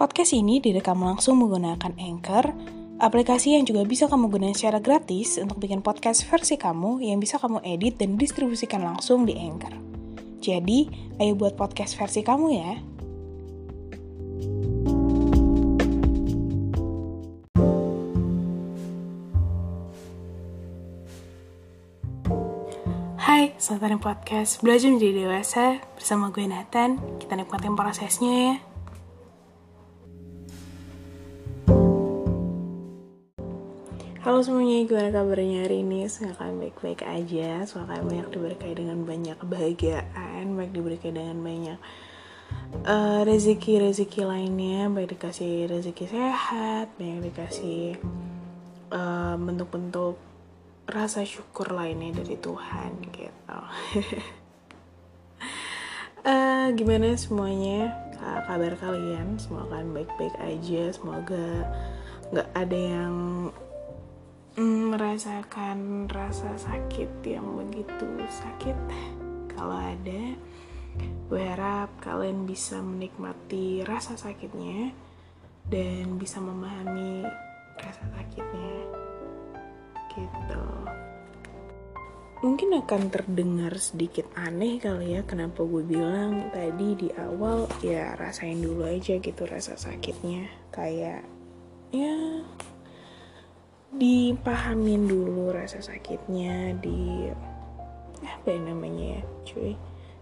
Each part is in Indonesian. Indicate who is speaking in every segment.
Speaker 1: Podcast ini direkam langsung menggunakan Anchor, aplikasi yang juga bisa kamu gunakan secara gratis untuk bikin podcast versi kamu yang bisa kamu edit dan distribusikan langsung di Anchor. Jadi, ayo buat podcast versi kamu ya. Hai, selamat datang podcast Belajar Menjadi Dewasa bersama gue Nathan. Kita nikmatin prosesnya ya. Halo semuanya, gimana kabarnya hari ini? Semoga kalian baik-baik aja Semoga kalian banyak diberkahi dengan banyak kebahagiaan Baik diberkahi dengan banyak uh, rezeki-rezeki lainnya Baik dikasih rezeki sehat Banyak dikasih uh, bentuk-bentuk rasa syukur lainnya dari Tuhan gitu uh, Gimana semuanya? Kabar kalian? Semoga kalian baik-baik aja Semoga nggak ada yang merasakan rasa sakit yang begitu sakit. Kalau ada gue harap kalian bisa menikmati rasa sakitnya dan bisa memahami rasa sakitnya. Gitu. Mungkin akan terdengar sedikit aneh kali ya kenapa gue bilang tadi di awal ya rasain dulu aja gitu rasa sakitnya. Kayak ya dipahamin dulu rasa sakitnya di apa yang namanya ya cuy?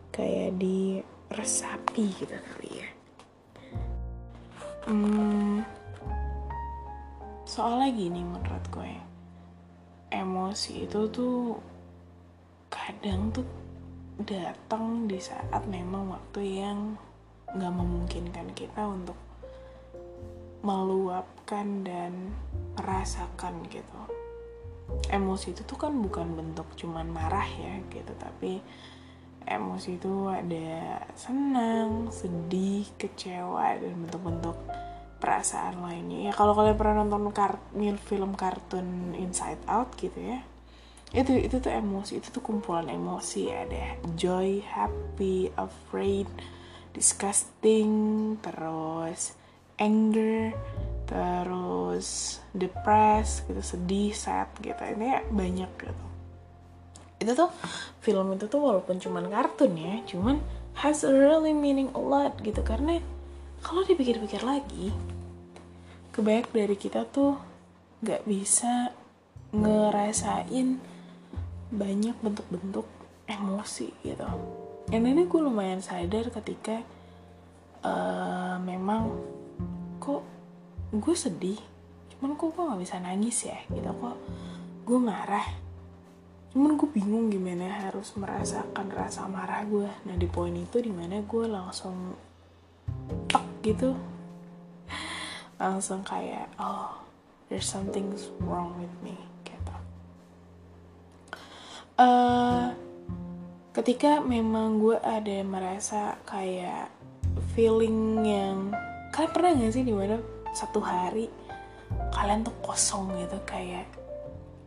Speaker 1: Kayak di resapi gitu kali ya. Hmm, soalnya gini menurut gue emosi itu tuh kadang tuh datang di saat memang waktu yang nggak memungkinkan kita untuk meluapkan dan merasakan gitu. Emosi itu tuh kan bukan bentuk cuman marah ya gitu tapi emosi itu ada senang sedih kecewa dan bentuk-bentuk perasaan lainnya. Ya kalau kalian pernah nonton kart film kartun Inside Out gitu ya itu itu tuh emosi itu tuh kumpulan emosi. Ada joy happy afraid disgusting terus anger terus depressed gitu sedih sad gitu. Ini ya banyak gitu. Itu tuh film itu tuh walaupun cuman kartun ya cuman has a really meaning a lot gitu. Karena kalau dipikir-pikir lagi kebanyak dari kita tuh nggak bisa ngerasain banyak bentuk-bentuk emosi gitu. Dan ini gue lumayan sadar ketika uh, memang kok gue sedih cuman kok gue nggak bisa nangis ya? Gitu kok gue marah. Cuman gue bingung gimana harus merasakan rasa marah gue nah di poin itu di mana gue langsung tek gitu. Langsung kayak oh there's something wrong with me gitu. Uh, ketika memang gue ada merasa kayak feeling yang kalian pernah gak sih di mana satu hari kalian tuh kosong gitu kayak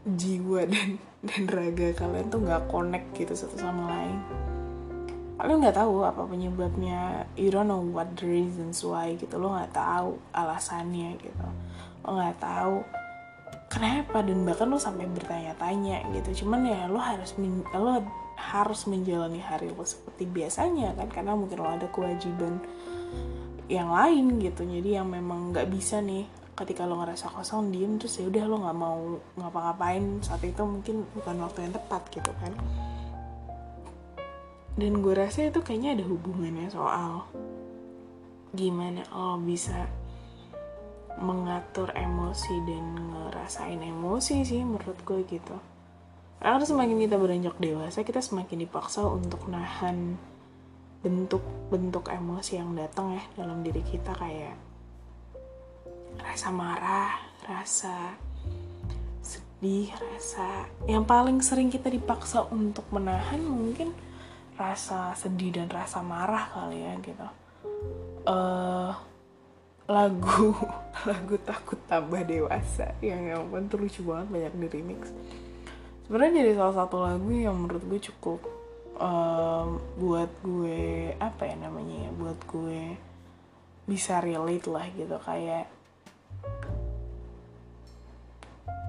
Speaker 1: jiwa dan dan raga kalian tuh nggak connect gitu satu sama lain. Kalian nggak tahu apa penyebabnya. You don't know what the reasons why gitu. Lo nggak tahu alasannya gitu. Lo nggak tahu kenapa dan bahkan lo sampai bertanya-tanya gitu. Cuman ya lo harus men, lo harus menjalani hari lo seperti biasanya kan. Karena mungkin lo ada kewajiban yang lain gitu. Jadi yang memang nggak bisa nih ketika lo ngerasa kosong diem terus ya udah lo nggak mau ngapa-ngapain saat itu mungkin bukan waktu yang tepat gitu kan. Dan gue rasa itu kayaknya ada hubungannya soal gimana lo bisa mengatur emosi dan ngerasain emosi sih menurut gue gitu. Karena semakin kita beranjak dewasa kita semakin dipaksa untuk nahan bentuk-bentuk emosi yang datang ya dalam diri kita kayak rasa marah, rasa sedih, rasa yang paling sering kita dipaksa untuk menahan mungkin rasa sedih dan rasa marah kali ya gitu. Uh, lagu lagu takut tambah dewasa yang yang pun tuh banget banyak di remix. Sebenarnya jadi salah satu lagu yang menurut gue cukup um, buat gue apa ya namanya ya buat gue bisa relate lah gitu kayak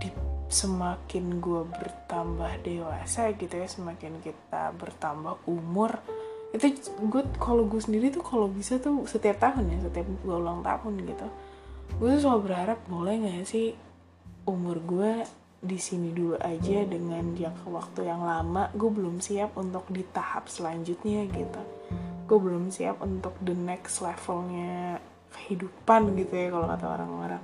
Speaker 1: di, semakin gue bertambah dewasa gitu ya semakin kita bertambah umur itu gue kalau gue sendiri tuh kalau bisa tuh setiap tahun ya setiap gue ulang tahun gitu gue tuh selalu berharap boleh nggak sih umur gue di sini dulu aja dengan jangka waktu yang lama gue belum siap untuk di tahap selanjutnya gitu. Gue belum siap untuk the next levelnya kehidupan gitu ya kalau kata orang-orang.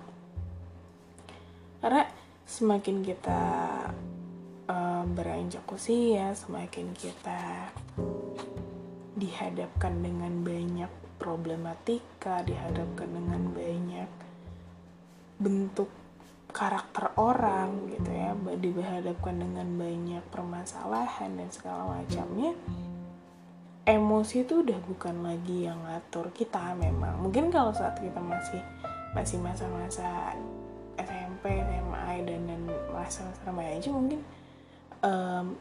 Speaker 1: Karena semakin kita uh, beranjak usia semakin kita dihadapkan dengan banyak problematika dihadapkan dengan banyak bentuk karakter orang gitu ya dihadapkan dengan banyak permasalahan dan segala macamnya emosi itu udah bukan lagi yang ngatur kita memang. Mungkin kalau saat kita masih masih masa-masa SMP SMA dan dan masa-masa remaja mungkin um,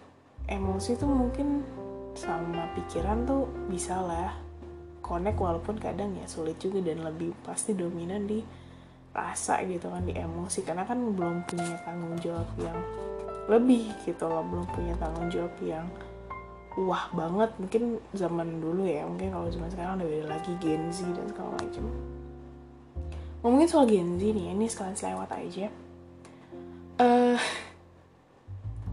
Speaker 1: emosi itu mungkin sama pikiran tuh bisa lah connect walaupun kadang ya sulit juga dan lebih pasti dominan di rasa gitu kan di emosi. Karena kan belum punya tanggung jawab yang lebih gitu loh. Belum punya tanggung jawab yang wah banget. Mungkin zaman dulu ya mungkin kalau zaman sekarang udah beda lagi. Gen Z dan segala macam ngomongin soal Gen Z nih ini sekalian selewat aja. Uh,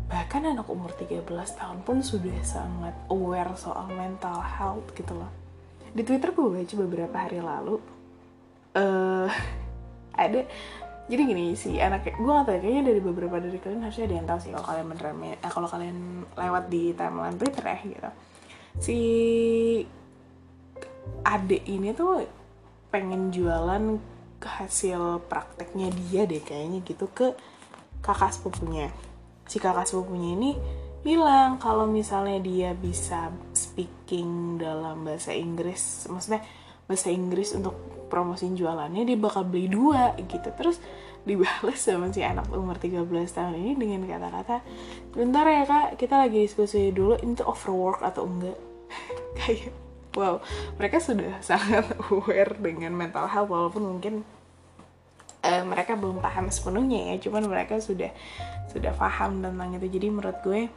Speaker 1: bahkan anak umur 13 tahun pun sudah sangat aware soal mental health gitu loh. Di Twitter gue baca beberapa hari lalu uh, ada jadi gini sih anak gue gak tau kayaknya dari beberapa dari kalian harusnya ada yang tahu sih kalau kalian beneran eh, kalau kalian lewat di timeline Twitter ya gitu. Si adik ini tuh pengen jualan hasil prakteknya dia deh kayaknya gitu ke kakak sepupunya. Si kakak sepupunya ini bilang kalau misalnya dia bisa speaking dalam bahasa Inggris maksudnya bahasa Inggris untuk promosiin jualannya dia bakal beli dua gitu. Terus dibales sama si anak umur 13 tahun ini dengan kata-kata bentar ya kak kita lagi diskusi dulu ini tuh overwork atau enggak? Kayak wow mereka sudah sangat aware dengan mental health walaupun mungkin uh, mereka belum paham sepenuhnya ya cuman mereka sudah sudah paham tentang itu. Jadi menurut gue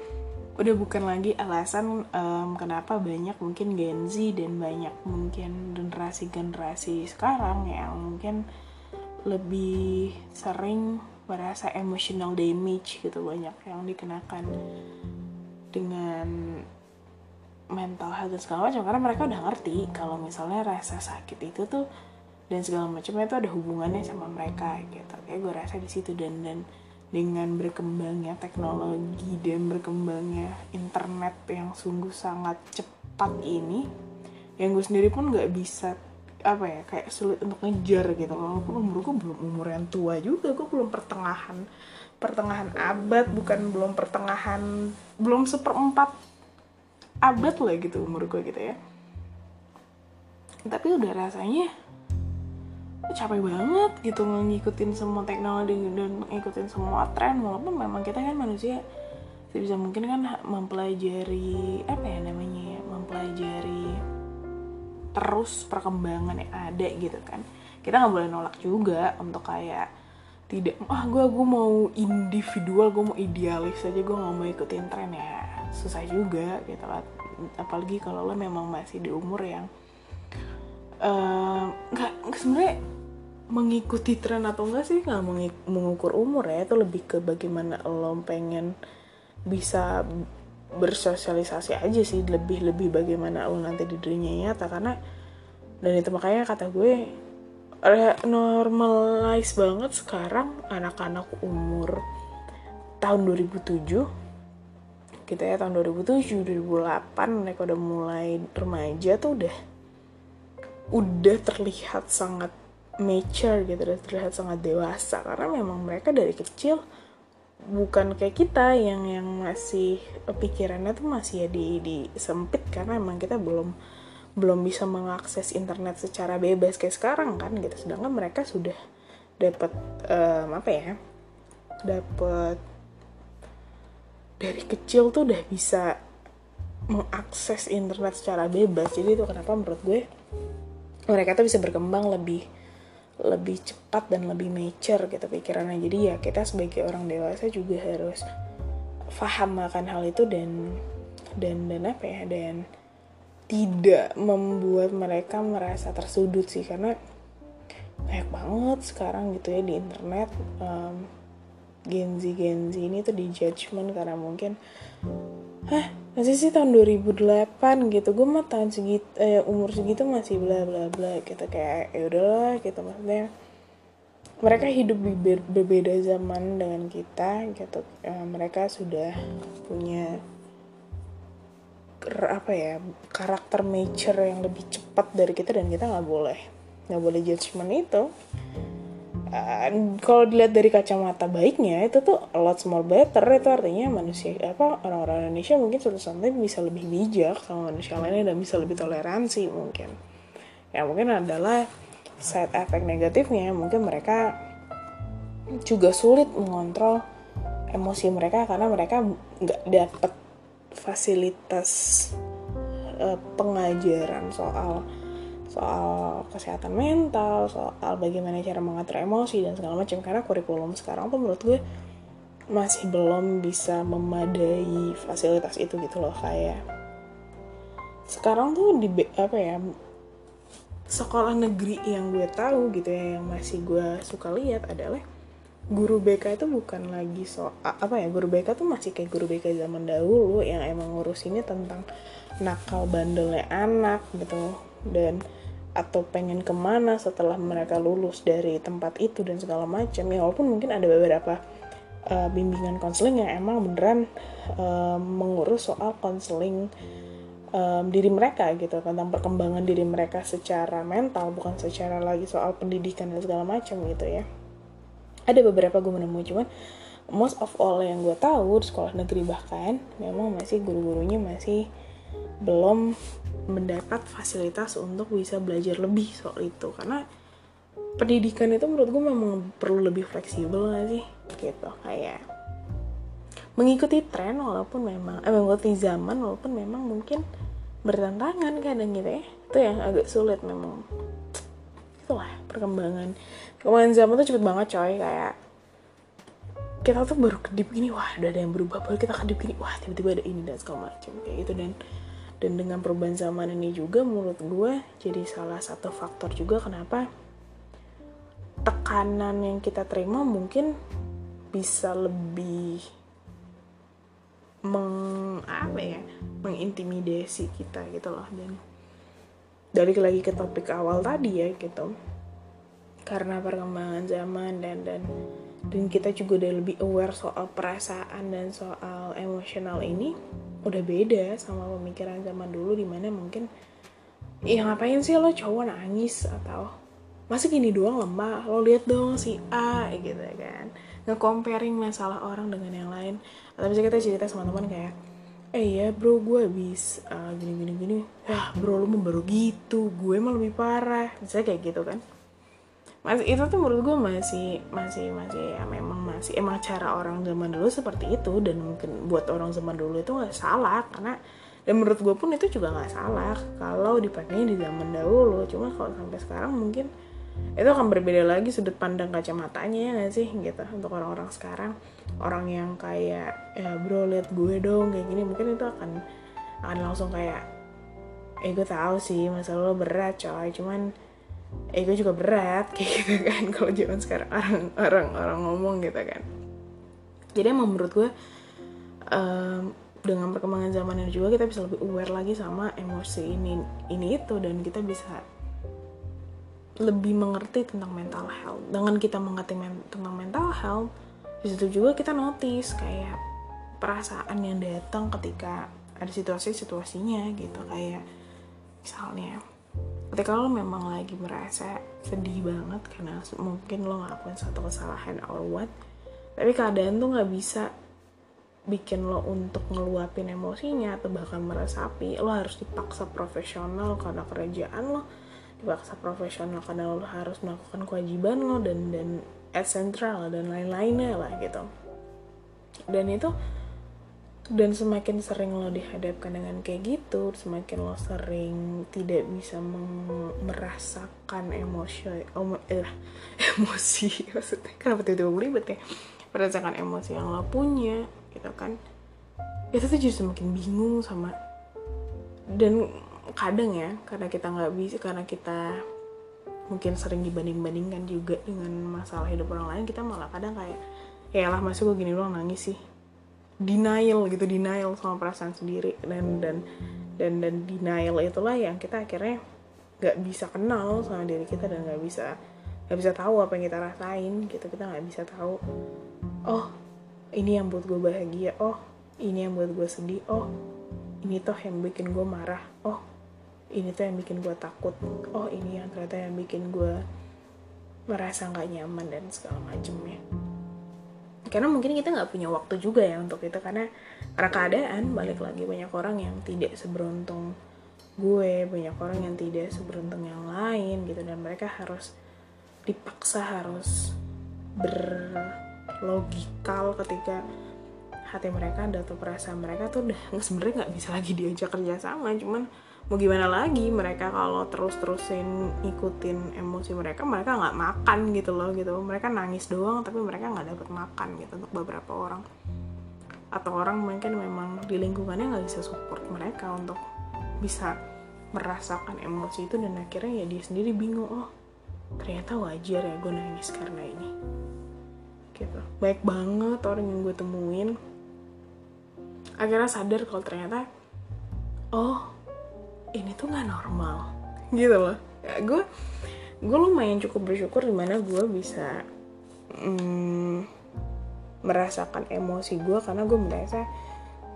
Speaker 1: udah bukan lagi alasan um, kenapa banyak mungkin Gen Z dan banyak mungkin generasi-generasi sekarang yang mungkin lebih sering merasa emotional damage gitu banyak yang dikenakan dengan mental health dan segala macam. Karena mereka udah ngerti kalau misalnya rasa sakit itu tuh dan segala macamnya itu ada hubungannya sama mereka gitu. Kayak gue rasa di situ dan dan dengan berkembangnya teknologi dan berkembangnya internet yang sungguh sangat cepat ini yang gue sendiri pun nggak bisa apa ya kayak sulit untuk ngejar gitu walaupun umur gue belum umur yang tua juga gue belum pertengahan pertengahan abad bukan belum pertengahan belum seperempat abad lah gitu umur gue gitu ya. Tapi udah rasanya capek banget gitu ngikutin semua teknologi dan ngikutin semua tren walaupun memang kita kan manusia sebisa mungkin kan mempelajari apa ya namanya ya mempelajari terus perkembangan yang ada gitu kan. Kita nggak boleh nolak juga untuk kayak tidak ah gue gue mau individual gue mau idealis aja gue nggak mau ikutin tren ya susah juga gitu lah. Apalagi kalau lo memang masih di umur yang nggak uh, sebenarnya mengikuti tren atau enggak sih? Nggak mengukur umur ya itu lebih ke bagaimana lo pengen bisa bersosialisasi aja sih lebih lebih bagaimana lo nanti di dirinya nyata karena dan itu makanya kata gue normalize banget sekarang anak-anak umur tahun 2007 kita ya tahun 2007 2008 mereka udah mulai remaja tuh udah udah terlihat sangat mature gitu dan terlihat sangat dewasa. Karena memang mereka dari kecil bukan kayak kita yang yang masih pikirannya tuh masih ya di di sempit karena memang kita belum belum bisa mengakses internet secara bebas kayak sekarang kan gitu. Sedangkan mereka sudah dapat um, apa ya dapat dari kecil tuh udah bisa mengakses internet secara bebas. Jadi itu kenapa menurut gue mereka tuh bisa berkembang lebih lebih cepat dan lebih mature gitu pikirannya. Jadi ya kita sebagai orang dewasa juga harus paham akan hal itu dan dan dan apa ya dan tidak membuat mereka merasa tersudut sih. Karena banyak banget sekarang gitu ya di internet um, Gen Z Gen Z ini tuh di judgment karena mungkin hah masih sih tahun 2008 gitu. Gue mah tahun segitu eh, umur segitu masih bla bla bla gitu. Kayak ya udahlah gitu maksudnya. Mereka hidup di ber berbeda zaman dengan kita gitu. Uh, mereka sudah punya apa ya karakter mature yang lebih cepat dari kita dan kita nggak boleh. Nggak boleh judgement itu uh, kalau dilihat dari kacamata baiknya itu tuh a lot small better. Itu artinya manusia apa orang-orang Indonesia mungkin suatu saat bisa lebih bijak sama manusia lainnya dan bisa lebih toleransi mungkin. Ya mungkin adalah side effect negatifnya mungkin mereka juga sulit mengontrol emosi mereka karena mereka nggak dapat fasilitas uh, pengajaran soal soal kesehatan mental, soal bagaimana cara mengatur emosi dan segala macam. Karena kurikulum sekarang tuh menurut gue masih belum bisa memadai fasilitas itu gitu loh kayak sekarang tuh di apa ya sekolah negeri yang gue tahu gitu ya yang masih gue suka lihat adalah guru BK itu bukan lagi soal apa ya guru BK tuh masih kayak guru BK zaman dahulu yang emang ngurusinnya tentang nakal bandelnya anak gitu. Dan atau pengen ke mana setelah mereka lulus dari tempat itu dan segala macam ya walaupun mungkin ada beberapa uh, bimbingan konseling yang emang beneran uh, mengurus soal konseling um, diri mereka gitu tentang perkembangan diri mereka secara mental bukan secara lagi soal pendidikan dan segala macam gitu ya. Ada beberapa gue menemui cuman most of all yang gue tahu sekolah negeri bahkan memang masih guru-gurunya masih belum mendapat fasilitas untuk bisa belajar lebih soal itu. Karena pendidikan itu menurut gue memang perlu lebih fleksibel gak sih? Gitu kayak mengikuti tren walaupun memang eh mengikuti zaman walaupun memang mungkin bertentangan kadang gitu ya. Itu yang agak sulit memang. Itulah perkembangan. Perkembangan zaman tuh cepet banget coy kayak kita tuh baru kedip gini wah udah ada yang berubah baru kita kedip gini wah tiba-tiba ada ini dan segala macam kayak gitu. Dan dan dengan perubahan zaman ini juga menurut gue jadi salah satu faktor juga kenapa tekanan yang kita terima mungkin bisa lebih meng apa ya mengintimidasi kita gitu loh. Dan dari lagi ke topik awal tadi ya gitu. Karena perkembangan zaman dan dan dan kita juga udah lebih aware soal perasaan dan soal emosional ini udah beda sama pemikiran zaman dulu di mana mungkin ya ngapain sih lo cowok nangis? Atau masa gini doang lemah lo lihat dong si A gitu kan. Nge-comparing masalah orang dengan yang lain. Atau bisa kita cerita sama teman kayak eh ya bro gue habis uh, gini gini gini. Ya bro lo baru gitu? Gue mah lebih parah. Misalnya kayak gitu kan. Masih itu tuh menurut gue masih masih masih ya masih emang cara orang zaman dulu seperti itu dan mungkin buat orang zaman dulu itu nggak salah karena dan menurut gue pun itu juga nggak salah kalau dipakainya di zaman dahulu. Cuma kalau sampai sekarang mungkin itu akan berbeda lagi sudut pandang kacamatanya ya gak sih? Gitu untuk orang-orang sekarang. Orang yang kayak ya bro liat gue dong kayak gini mungkin itu akan akan langsung kayak eh gue tahu sih masalah lo berat coy. Cuman ego juga berat kayak gitu kan kalau zaman sekarang orang orang orang ngomong gitu kan. Jadi emang menurut gue um, dengan perkembangan zaman ini juga kita bisa lebih aware lagi sama emosi ini ini itu dan kita bisa lebih mengerti tentang mental health. Dengan kita mengerti men tentang mental health di situ juga kita notice kayak perasaan yang datang ketika ada situasi-situasinya gitu kayak misalnya ketika lo memang lagi merasa sedih banget karena mungkin lo ngelakuin satu kesalahan or what tapi keadaan tuh nggak bisa bikin lo untuk ngeluapin emosinya atau bahkan meresapi lo harus dipaksa profesional karena kerajaan lo dipaksa profesional karena lo harus melakukan kewajiban lo dan dan esentral dan lain-lainnya lah gitu. Dan itu dan semakin sering lo dihadapkan dengan kayak gitu semakin lo sering tidak bisa merasakan emosi om, eh, emosi. Maksudnya kenapa tiba-tiba ribet ya? Merasakan emosi yang lo punya gitu kan. Itu tuh jadi semakin bingung sama dan kadang ya karena kita nggak bisa karena kita mungkin sering dibanding-bandingkan juga dengan masalah hidup orang lain kita malah kadang kayak ya lah masih gue gini doang nangis sih denial gitu denial sama perasaan sendiri dan dan dan dan denial itulah yang kita akhirnya nggak bisa kenal sama diri kita dan nggak bisa nggak bisa tahu apa yang kita rasain gitu. Kita nggak bisa tahu oh ini yang buat gue bahagia. Oh ini yang buat gue sedih. Oh ini tuh yang bikin gue marah. Oh ini tuh yang bikin gue takut. Oh ini yang ternyata yang bikin gue merasa nggak nyaman dan segala macemnya karena mungkin kita nggak punya waktu juga ya untuk itu karena karena keadaan balik lagi banyak orang yang tidak seberuntung gue banyak orang yang tidak seberuntung yang lain gitu dan mereka harus dipaksa harus berlogikal ketika hati mereka atau perasaan mereka tuh udah sebenarnya nggak bisa lagi diajak kerja sama cuman mau gimana lagi? Mereka kalau terus-terusin ikutin emosi mereka mereka nggak makan gitu loh gitu. Mereka nangis doang tapi mereka nggak dapat makan gitu untuk beberapa orang. Atau orang mungkin memang di lingkungannya nggak bisa support mereka untuk bisa merasakan emosi itu dan akhirnya ya dia sendiri bingung oh ternyata wajar ya gue nangis karena ini. Gitu. Baik banget orang yang gue temuin. Akhirnya sadar kalau ternyata oh ini tuh nggak normal gitu loh. Ya, gue gue lumayan cukup bersyukur di mana gue bisa mm, merasakan emosi gue karena gue merasa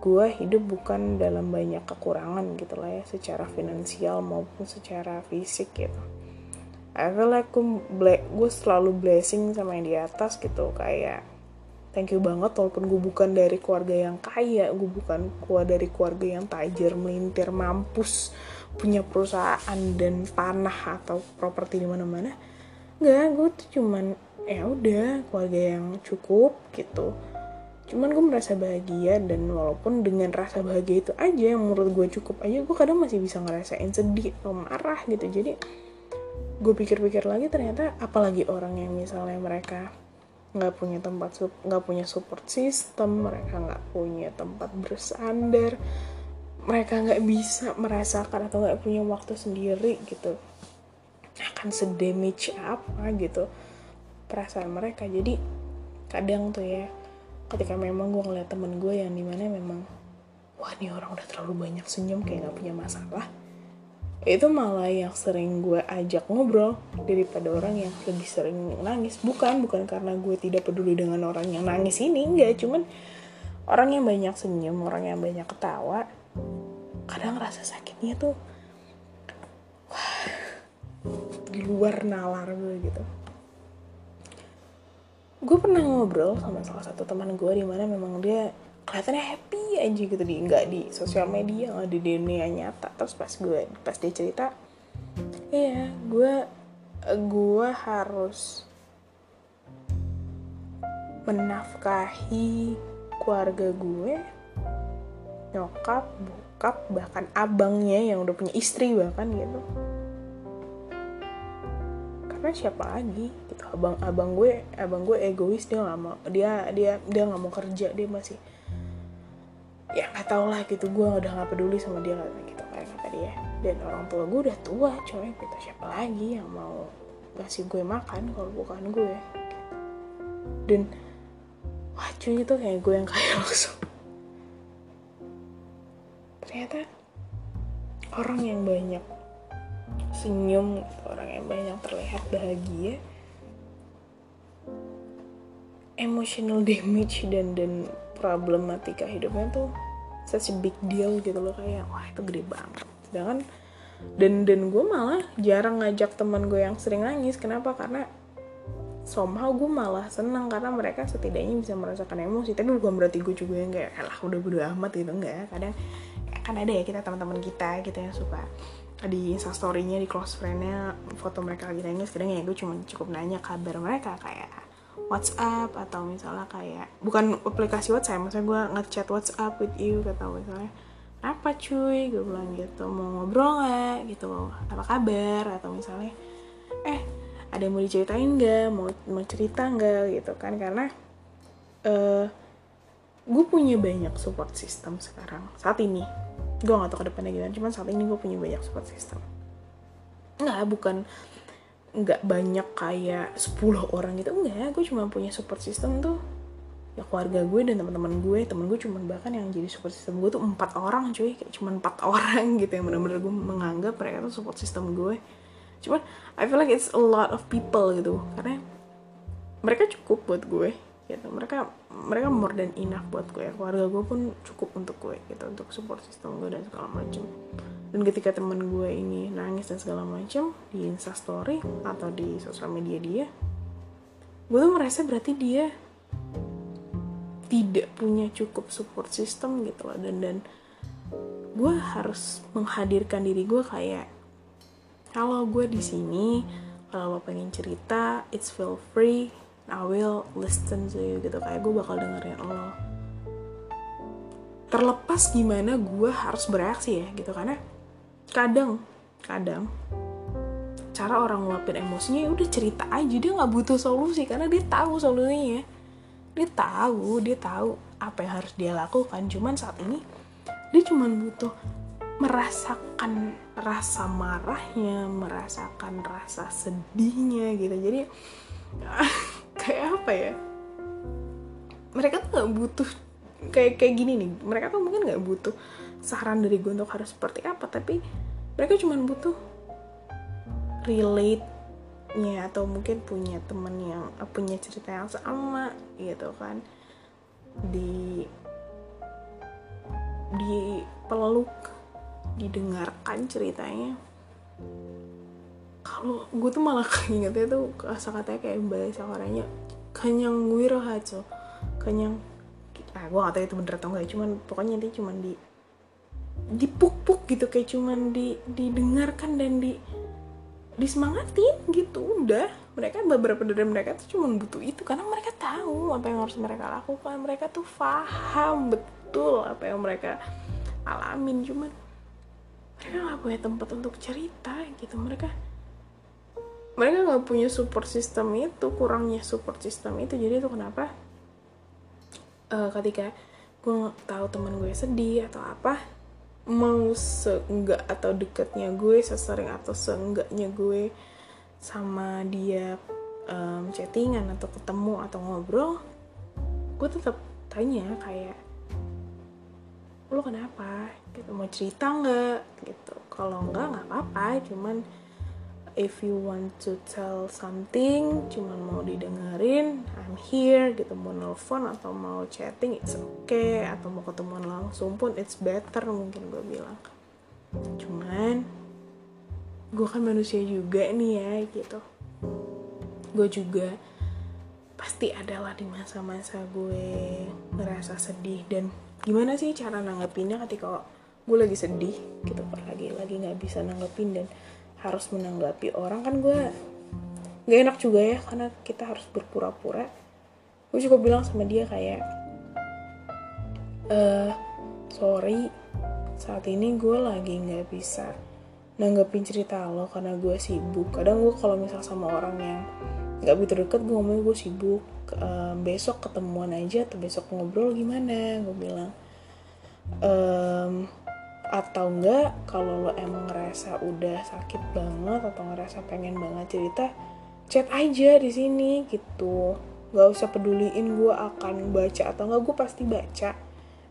Speaker 1: gue hidup bukan dalam banyak kekurangan gitu lah ya secara finansial maupun secara fisik gitu. I feel like gue, gue selalu blessing sama yang di atas gitu kayak thank you banget walaupun gue bukan dari keluarga yang kaya gue bukan gue dari keluarga yang tajir melintir mampus punya perusahaan dan tanah atau properti di mana-mana. Nggak gue tuh cuman ya udah keluarga yang cukup gitu. Cuman gue merasa bahagia dan walaupun dengan rasa bahagia itu aja yang menurut gue cukup aja gue kadang masih bisa ngerasain sedih atau marah gitu. Jadi gue pikir-pikir lagi ternyata apalagi orang yang misalnya mereka nggak punya tempat nggak punya support system mereka nggak punya tempat bersandar mereka nggak bisa merasakan atau nggak punya waktu sendiri gitu. Akan sedamage apa gitu perasaan mereka. Jadi kadang tuh ya ketika memang gue ngeliat temen gue yang di mana memang wah ini orang udah terlalu banyak senyum kayak nggak punya masalah itu malah yang sering gue ajak ngobrol daripada orang yang lebih sering nangis. Bukan bukan karena gue tidak peduli dengan orang yang nangis ini enggak. Cuman orang yang banyak senyum orang yang banyak ketawa kadang rasa sakitnya tuh wah, di luar nalar gue gitu. Gue pernah ngobrol sama salah satu teman gue di mana memang dia kelihatannya happy aja gitu di nggak di sosial media nggak di dunia nyata. Terus pas gue pas dia cerita iya gue gue harus menafkahi keluarga gue nyokap bokap bahkan abangnya yang udah punya istri bahkan gitu. Karena siapa lagi gitu? Abang abang gue abang gue egois dia nggak mau dia dia dia nggak mau kerja dia masih ya nggak tau lah gitu. Gue udah nggak peduli sama dia gitu kayak kata dia. Dan orang tua gue udah tua coy. Kita siapa lagi yang mau ngasih gue makan kalau bukan gue? Dan wah cuy itu kayak gue yang kayak langsung. Ternyata orang yang banyak senyum orang yang banyak terlihat bahagia emotional damage dan dan problematika hidupnya tuh such a big deal gitu loh kayak wah itu gede banget. Sedangkan dan dan gue malah jarang ngajak teman gue yang sering nangis. Kenapa? Karena somehow gue malah senang karena mereka setidaknya bisa merasakan emosi. Tapi bukan berarti gue juga yang kayak lah udah bodo amat gitu. Enggak. Kadang kan ada ya kita teman-teman kita gitu yang suka di instastorynya di close friendnya foto mereka lagi nangis. Kadang ya gue cuma cukup nanya kabar mereka kayak WhatsApp atau misalnya kayak bukan aplikasi WhatsApp maksudnya gue ngechat WhatsApp with you atau misalnya apa cuy? Gue bilang gitu mau ngobrol nggak? Gitu apa kabar? Atau misalnya eh ada yang mau diceritain nggak? Mau mau cerita nggak? Gitu kan karena uh, gue punya banyak support system sekarang saat ini. Gue gak tau ke depannya gimana cuman saat ini gue punya banyak support system. Nggak bukan nggak banyak kayak 10 orang gitu. Enggak gue cuma punya support system tuh. Ya keluarga gue dan teman-teman gue temen gue cuma bahkan yang jadi support system gue tuh empat orang cuy. Kayak cuma empat orang gitu yang benar-benar gue menganggap mereka tuh support system gue. Cuman I feel like it's a lot of people gitu. Karena mereka cukup buat gue gitu. Mereka mereka more than enough buat gue. Ya keluarga gue pun cukup untuk gue gitu. Untuk support system gue dan segala macam dan ketika temen gue ini nangis dan segala macam di instastory atau di sosial media dia gue tuh merasa berarti dia tidak punya cukup support system gitu loh. Dan dan gue harus menghadirkan diri gue kayak kalau gue di sini kalau lo pengen cerita it's feel free I will listen to you gitu. Kayak gue bakal dengerin lo. Terlepas gimana gue harus bereaksi ya gitu. Karena kadang. Kadang. Cara orang ngeluapin emosinya ya udah cerita aja. Dia nggak butuh solusi karena dia tahu solusinya. Dia tahu dia tahu apa yang harus dia lakukan. Cuman saat ini dia cuma butuh merasakan rasa marahnya merasakan rasa sedihnya gitu. Jadi kayak apa ya? Mereka tuh nggak butuh kayak kayak gini nih. Mereka tuh mungkin nggak butuh saran dari gue untuk harus seperti apa tapi mereka cuma butuh relate nya atau mungkin punya temen yang eh, punya cerita yang sama gitu kan. Di di peluk didengarkan ceritanya. Kalau gue tuh malah ingetnya tuh kata katanya kayak bahasa Koreanya kenyang wirohajo kenyang. Ah gue gak tahu itu bener atau enggak cuman pokoknya dia cuman di dipuk-puk gitu kayak cuman di didengarkan dan di disemangatin gitu udah. Mereka beberapa dari mereka tuh cuma butuh itu karena mereka tahu apa yang harus mereka lakukan. Mereka tuh paham betul apa yang mereka alamin cuman mereka nggak punya tempat untuk cerita gitu. Mereka mereka nggak punya support system itu kurangnya support system itu. Jadi itu kenapa uh, ketika gue tahu teman gue sedih atau apa mau seenggak atau deketnya gue sesering atau seenggaknya gue sama dia um, chattingan atau ketemu atau ngobrol gue tetap tanya kayak lo kenapa? Gitu mau cerita nggak? Gitu. Kalau nggak nggak apa-apa cuman if you want to tell something cuman mau didengerin I'm here gitu. Mau nelfon atau mau chatting it's okay. Atau mau ketemuan langsung pun it's better mungkin gue bilang. Cuman gue kan manusia juga nih ya gitu. Gue juga pasti adalah di masa-masa gue ngerasa sedih. Dan gimana sih cara nanggepinnya ketika gue lagi sedih gitu. Lagi lagi nggak bisa nanggepin dan harus menanggapi orang kan gue gak enak juga ya karena kita harus berpura-pura. Gue juga bilang sama dia kayak eh sorry saat ini gue lagi nggak bisa nanggepin cerita lo karena gue sibuk. Kadang gue kalau misal sama orang yang nggak begitu deket gue ngomong gue sibuk uh, besok ketemuan aja atau besok ngobrol gimana? Gue bilang um, atau enggak kalau lo emang ngerasa udah sakit banget atau ngerasa pengen banget cerita chat aja di sini gitu. Nggak usah peduliin gue akan baca atau enggak gue pasti baca.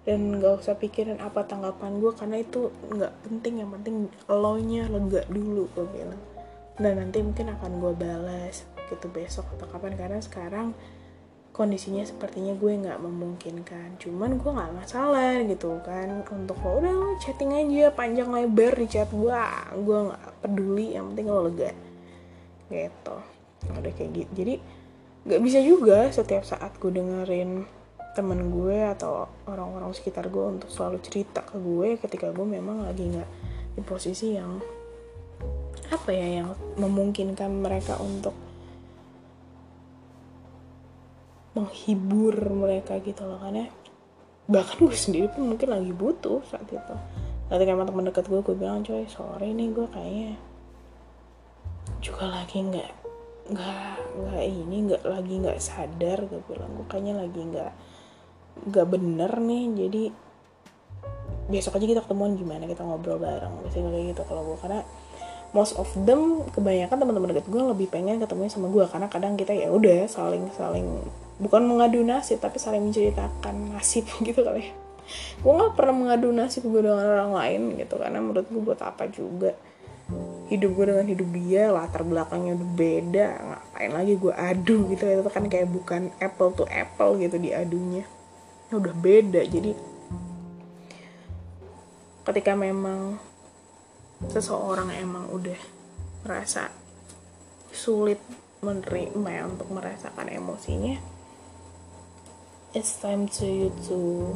Speaker 1: Dan nggak usah pikirin apa tanggapan gue karena itu nggak penting. Yang penting lo nya lega dulu gue bilang. Dan nanti mungkin akan gue balas gitu besok atau kapan. Karena sekarang kondisinya sepertinya gue nggak memungkinkan. Cuman gue nggak masalah gitu kan. Untuk lo udah lo chatting aja panjang lebar di chat gue. Gue nggak peduli yang penting lo lega. Gitu. Ada kayak gitu. Jadi nggak bisa juga setiap saat gue dengerin temen gue atau orang-orang sekitar gue untuk selalu cerita ke gue ketika gue memang lagi nggak di posisi yang apa ya yang memungkinkan mereka untuk menghibur mereka gitu loh karena bahkan gue sendiri pun mungkin lagi butuh saat itu. Ketika emang teman dekat gue gue bilang coy sore nih gue kayaknya juga lagi nggak nggak nggak ini nggak lagi nggak sadar gue bilang. Gue kayaknya lagi nggak nggak bener nih jadi besok aja kita ketemuan gimana kita ngobrol bareng. Biasanya kayak gitu kalau gue karena most of them kebanyakan teman-teman deket gue lebih pengen ketemu sama gue karena kadang kita ya udah saling saling bukan mengadu nasib tapi saling menceritakan nasib gitu kali ya. Gue nggak pernah mengadu nasib gue dengan orang lain gitu karena menurut gue buat apa juga? Hidup gue dengan hidup dia latar belakangnya udah beda ngapain lagi gue adu gitu? Itu kan kayak bukan apple to apple gitu diadunya. Udah beda jadi ketika memang seseorang emang udah merasa sulit menerima untuk merasakan emosinya it's time to you to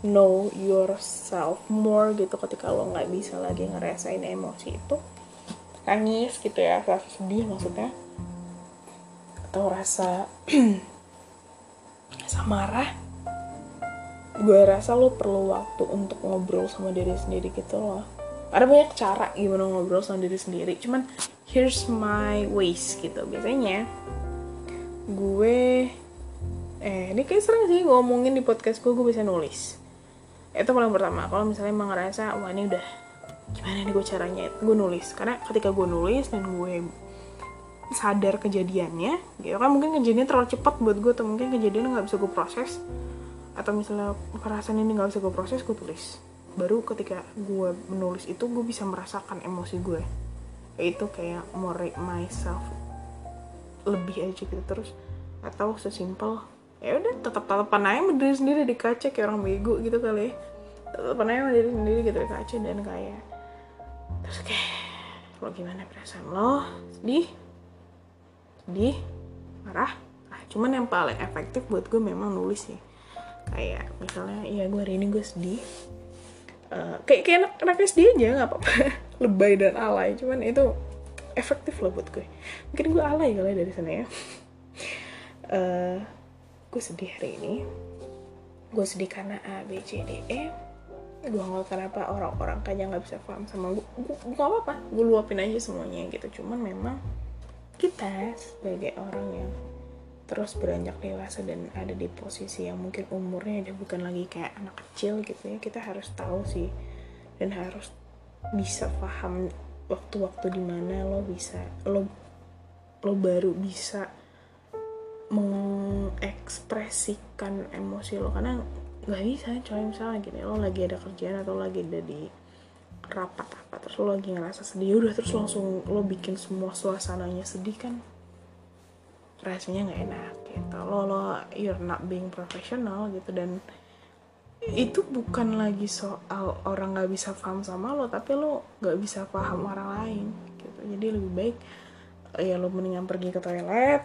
Speaker 1: know yourself more gitu ketika lo nggak bisa lagi ngerasain emosi itu. Nangis gitu ya rasa sedih maksudnya. Atau rasa rasa marah. Gue rasa lo perlu waktu untuk ngobrol sama diri sendiri gitu loh. Ada banyak cara gimana ngobrol sama diri sendiri cuman here's my ways gitu. Biasanya gue eh ini kayak sering sih ngomongin di podcast gue gue bisa nulis. Itu paling pertama. Kalau misalnya emang ngerasa wah ini udah gimana nih gue caranya? Gue nulis. Karena ketika gue nulis dan gue sadar kejadiannya gitu kan mungkin kejadiannya terlalu cepat buat gue atau mungkin kejadiannya nggak bisa gue proses. Atau misalnya perasaan ini nggak bisa gue proses gue tulis. Baru ketika gue menulis itu gue bisa merasakan emosi gue itu kayak more myself lebih aja gitu terus. Atau sesimpel ya udah tetap tatapan aja sama diri sendiri di kaca kayak orang bego gitu kali ya. Tatapan aja sama diri sendiri gitu di kaca dan kayak terus kayak lo gimana perasaan lo? Sedih? Sedih? Marah? Ah, cuman yang paling efektif buat gue memang nulis sih. Kayak misalnya ya gue hari ini gue sedih. Uh, kayak kayak anak anak SD aja nggak apa-apa. Lebay dan alay cuman itu efektif loh buat gue. Mungkin gue alay kali dari sana ya. Uh, gue sedih hari ini. Gue sedih karena A B C D E. Gue nggak kenapa orang-orang kayaknya nggak bisa paham sama gue gue nggak apa-apa. Gue luapin aja semuanya gitu. Cuman memang kita sebagai orang yang terus beranjak dewasa dan ada di posisi yang mungkin umurnya udah bukan lagi kayak anak kecil gitu ya kita harus tahu sih. Dan harus bisa paham waktu-waktu di mana lo bisa lo lo baru bisa mengekspresikan emosi lo. Karena nggak bisa coy. Misalnya gini lo lagi ada kerjaan atau lagi ada di rapat apa terus lo lagi ngerasa sedih udah terus langsung lo bikin semua suasananya sedih kan rasanya nggak enak gitu. Lo lo you're not being professional gitu. Dan itu bukan lagi soal orang nggak bisa paham sama lo tapi lo nggak bisa paham orang lain gitu. Jadi lebih baik ya lo mendingan pergi ke toilet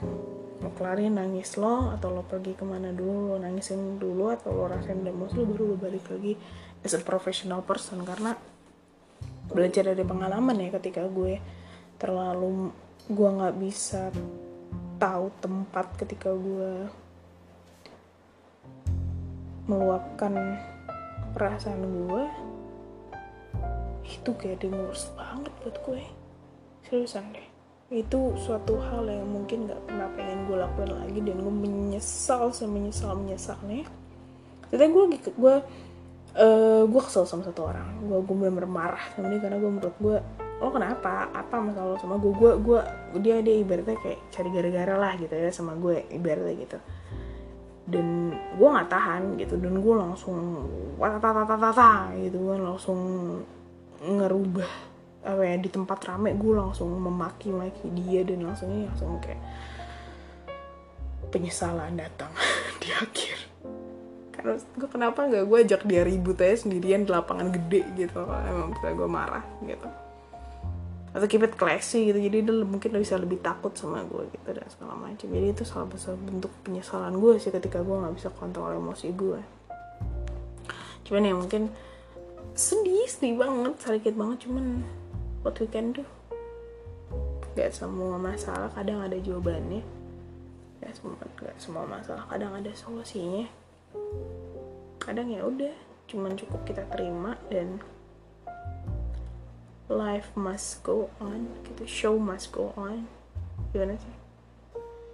Speaker 1: lo kelarin nangis lo atau lo pergi ke mana dulu lo nangisin dulu atau lo rasain demos lo baru lo balik lagi as a professional person. Karena belajar dari pengalaman ya ketika gue terlalu gue nggak bisa tahu tempat ketika gue meluapkan perasaan gue itu kayak ngurus banget buat gue. Seriusan deh itu suatu hal yang mungkin gak pernah pengen gue lakuin lagi dan gue menyesal semenyesal menyesalnya. Jadi gue gue uh, gue kesel sama satu orang. Gue gue bener-bener sama dia karena gue menurut gue lo kenapa? Apa masalah lo sama gue gue gue dia dia ibaratnya kayak cari gara-gara lah gitu ya sama gue ibaratnya gitu. Dan gue nggak tahan gitu dan gue langsung watatatata gitu. Gue langsung ngerubah apa ya di tempat rame gue langsung memaki-maki dia dan langsungnya langsung kayak penyesalan datang di akhir. Karena gue kenapa nggak gue ajak dia ribut aja sendirian di lapangan gede gitu emang bisa gue marah gitu. Atau keep it classy gitu jadi dia mungkin bisa lebih takut sama gue gitu dan segala macam. Jadi itu salah satu bentuk penyesalan gue sih ketika gue nggak bisa kontrol emosi gue cuman ya mungkin sedih sedih banget sakit banget cuman what we can do. Gak semua masalah kadang ada jawabannya. Gak semua gak semua masalah kadang ada solusinya. Kadang ya udah cuman cukup kita terima dan life must go on gitu. Show must go on. Gimana sih?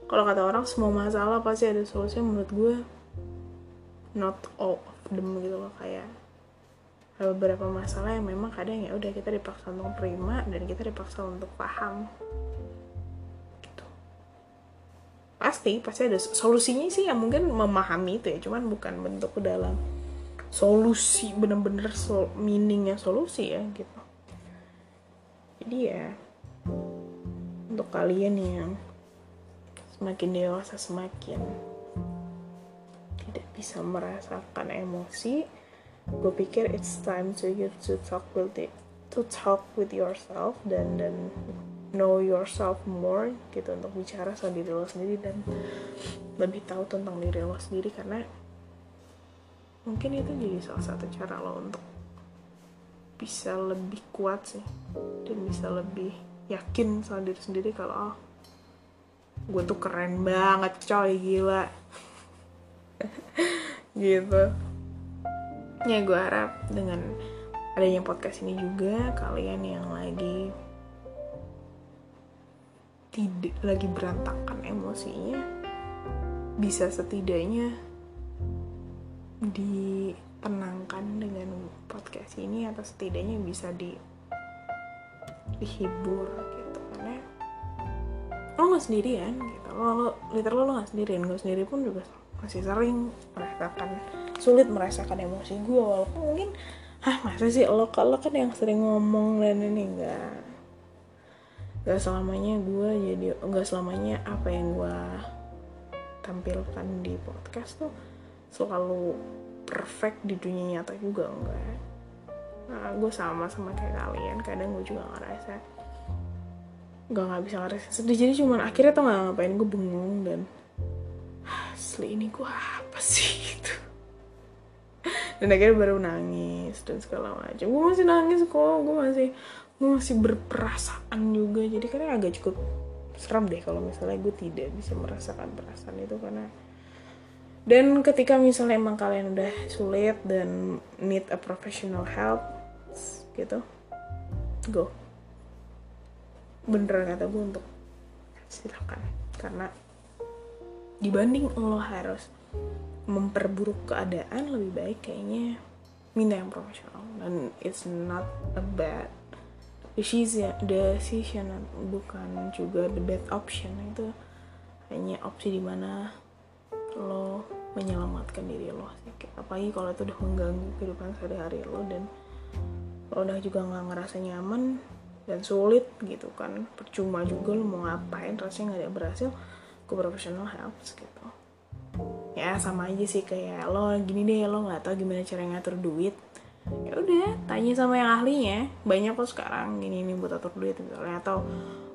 Speaker 1: Kalau kata orang semua masalah pasti ada solusinya. Menurut gue not all of them gitu loh. Kayak beberapa masalah yang memang kadang ya udah kita dipaksa untuk terima dan kita dipaksa untuk paham. Gitu. Pasti pasti ada solusinya sih yang mungkin memahami itu ya. Cuman bukan bentuk dalam solusi bener-bener sol meaningnya solusi ya gitu. Jadi ya untuk kalian yang semakin dewasa semakin tidak bisa merasakan emosi gue pikir it's time to you to talk with it to talk with yourself dan dan know yourself more gitu untuk bicara sama diri lo sendiri dan lebih tahu tentang diri lo sendiri karena mungkin itu jadi salah satu cara lo untuk bisa lebih kuat sih dan bisa lebih yakin sama diri sendiri kalau oh, gue tuh keren banget coy gila. Gitu ya gue harap dengan adanya podcast ini juga kalian yang lagi tidak lagi berantakan emosinya bisa setidaknya ditenangkan dengan podcast ini atau setidaknya bisa di dihibur gitu. Karena lo nggak sendirian gitu. Lo, lo literal lo nggak sendirian. Gue sendiri pun juga masih sering merasakan sulit merasakan emosi gue walaupun mungkin ah masa sih lo kalau kan yang sering ngomong dan ini. Enggak enggak selamanya gue jadi enggak selamanya apa yang gue tampilkan di podcast tuh selalu perfect di dunia nyata juga enggak nah, gue sama sama kayak kalian kadang gue juga ngerasa gak nggak bisa ngerasain sedih. Jadi cuman akhirnya tuh nggak ngapain gue bengong dan asli ini gue apa sih? Itu dan akhirnya baru nangis dan segala macam. Gue masih nangis kok gue masih gue masih berperasaan juga. Jadi karena agak cukup seram deh kalau misalnya gue tidak bisa merasakan perasaan itu karena dan ketika misalnya emang kalian udah sulit dan need a professional help gitu go. Beneran kata gue untuk silakan. Karena dibanding lo harus memperburuk keadaan lebih baik kayaknya minta yang profesional. Dan it's not a bad decision decision bukan juga the bad option. Itu hanya opsi di mana lo menyelamatkan diri lo sih. Apalagi kalau itu udah mengganggu kehidupan sehari-hari lo dan lo udah juga nggak ngerasa nyaman dan sulit gitu kan. Percuma juga lo mau ngapain rasanya nggak ada berhasil. Ke professional helps gitu ya sama aja sih kayak lo gini deh lo nggak tahu gimana cara ngatur duit. Ya udah tanya sama yang ahlinya. Banyak kok sekarang gini nih buat atur duit misalnya atau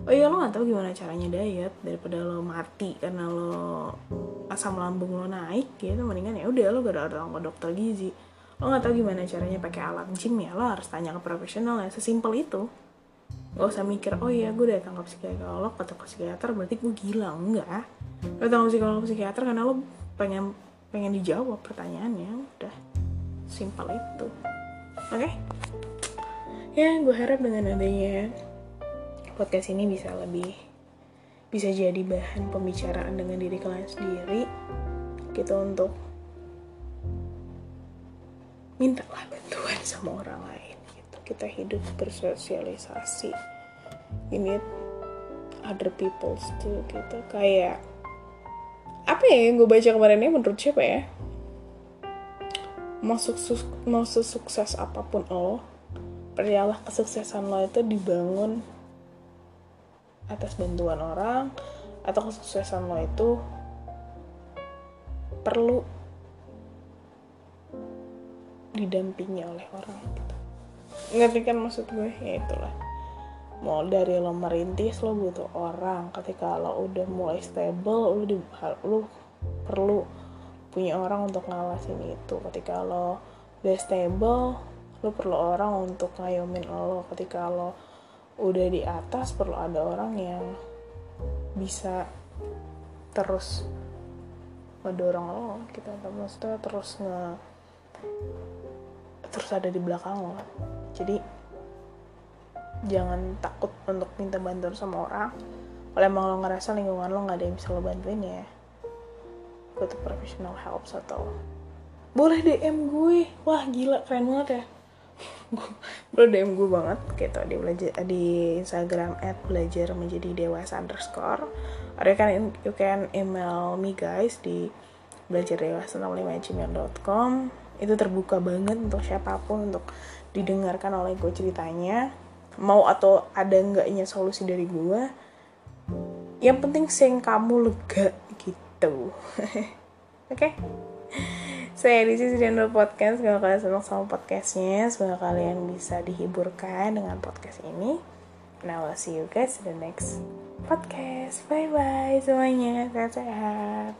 Speaker 1: oh iya lo nggak tahu gimana caranya diet daripada lo mati karena lo asam lambung lo naik gitu. Mendingan ya udah lo gak ada orang ke dokter gizi. Lo nggak tahu gimana caranya pakai alat gym ya lo harus tanya ke profesional ya sesimpel itu gak usah mikir oh iya gue datang ke psikolog atau ke psikiater berarti gue gila. Enggak. Lo datang ke psikolog psikiater karena lo pengen pengen dijawab pertanyaannya udah. Simpel itu. Oke? Okay? ya gue harap dengan adanya podcast ini bisa lebih bisa jadi bahan pembicaraan dengan diri kalian sendiri. Gitu untuk mintalah bantuan sama orang lain kita hidup bersosialisasi. Ini other people's too gitu. Kayak apa ya yang gue baca kemarin ini menurut siapa ya? Mau sukses apa pun lo percayalah kesuksesan lo itu dibangun atas bantuan orang atau kesuksesan lo itu perlu didampingi oleh orang ngerti kan maksud gue ya itulah. Mau dari lo merintis lo butuh orang. Ketika lo udah mulai stable lo di lo perlu punya orang untuk ngawasin itu. Ketika lo udah stable lo perlu orang untuk ngayomin lo. Ketika lo udah di atas perlu ada orang yang bisa terus ngedorong lo gitu. Atau maksudnya terus nge terus ada di belakang lo jadi jangan takut untuk minta bantuan sama orang. Kalau emang lo ngerasa lingkungan lo nggak ada yang bisa lo bantuin ya to professional help atau boleh DM gue. Wah gila keren banget ya. Gue DM gue banget. Gitu di belajar di Instagram at belajar menjadi dewasa underscore. Ada kan you can email me guys di belajar dewasa 65gmail.com itu terbuka banget untuk siapa pun untuk didengarkan oleh gue ceritanya mau atau ada enggaknya solusi dari gue yang penting sing kamu lega gitu. Oke? Saya di sisi Dendro Podcast semoga kalian senang sama podcastnya semoga kalian bisa dihiburkan dengan podcast ini. Now I'll see you guys in the next podcast. Bye bye semuanya sehat-sehat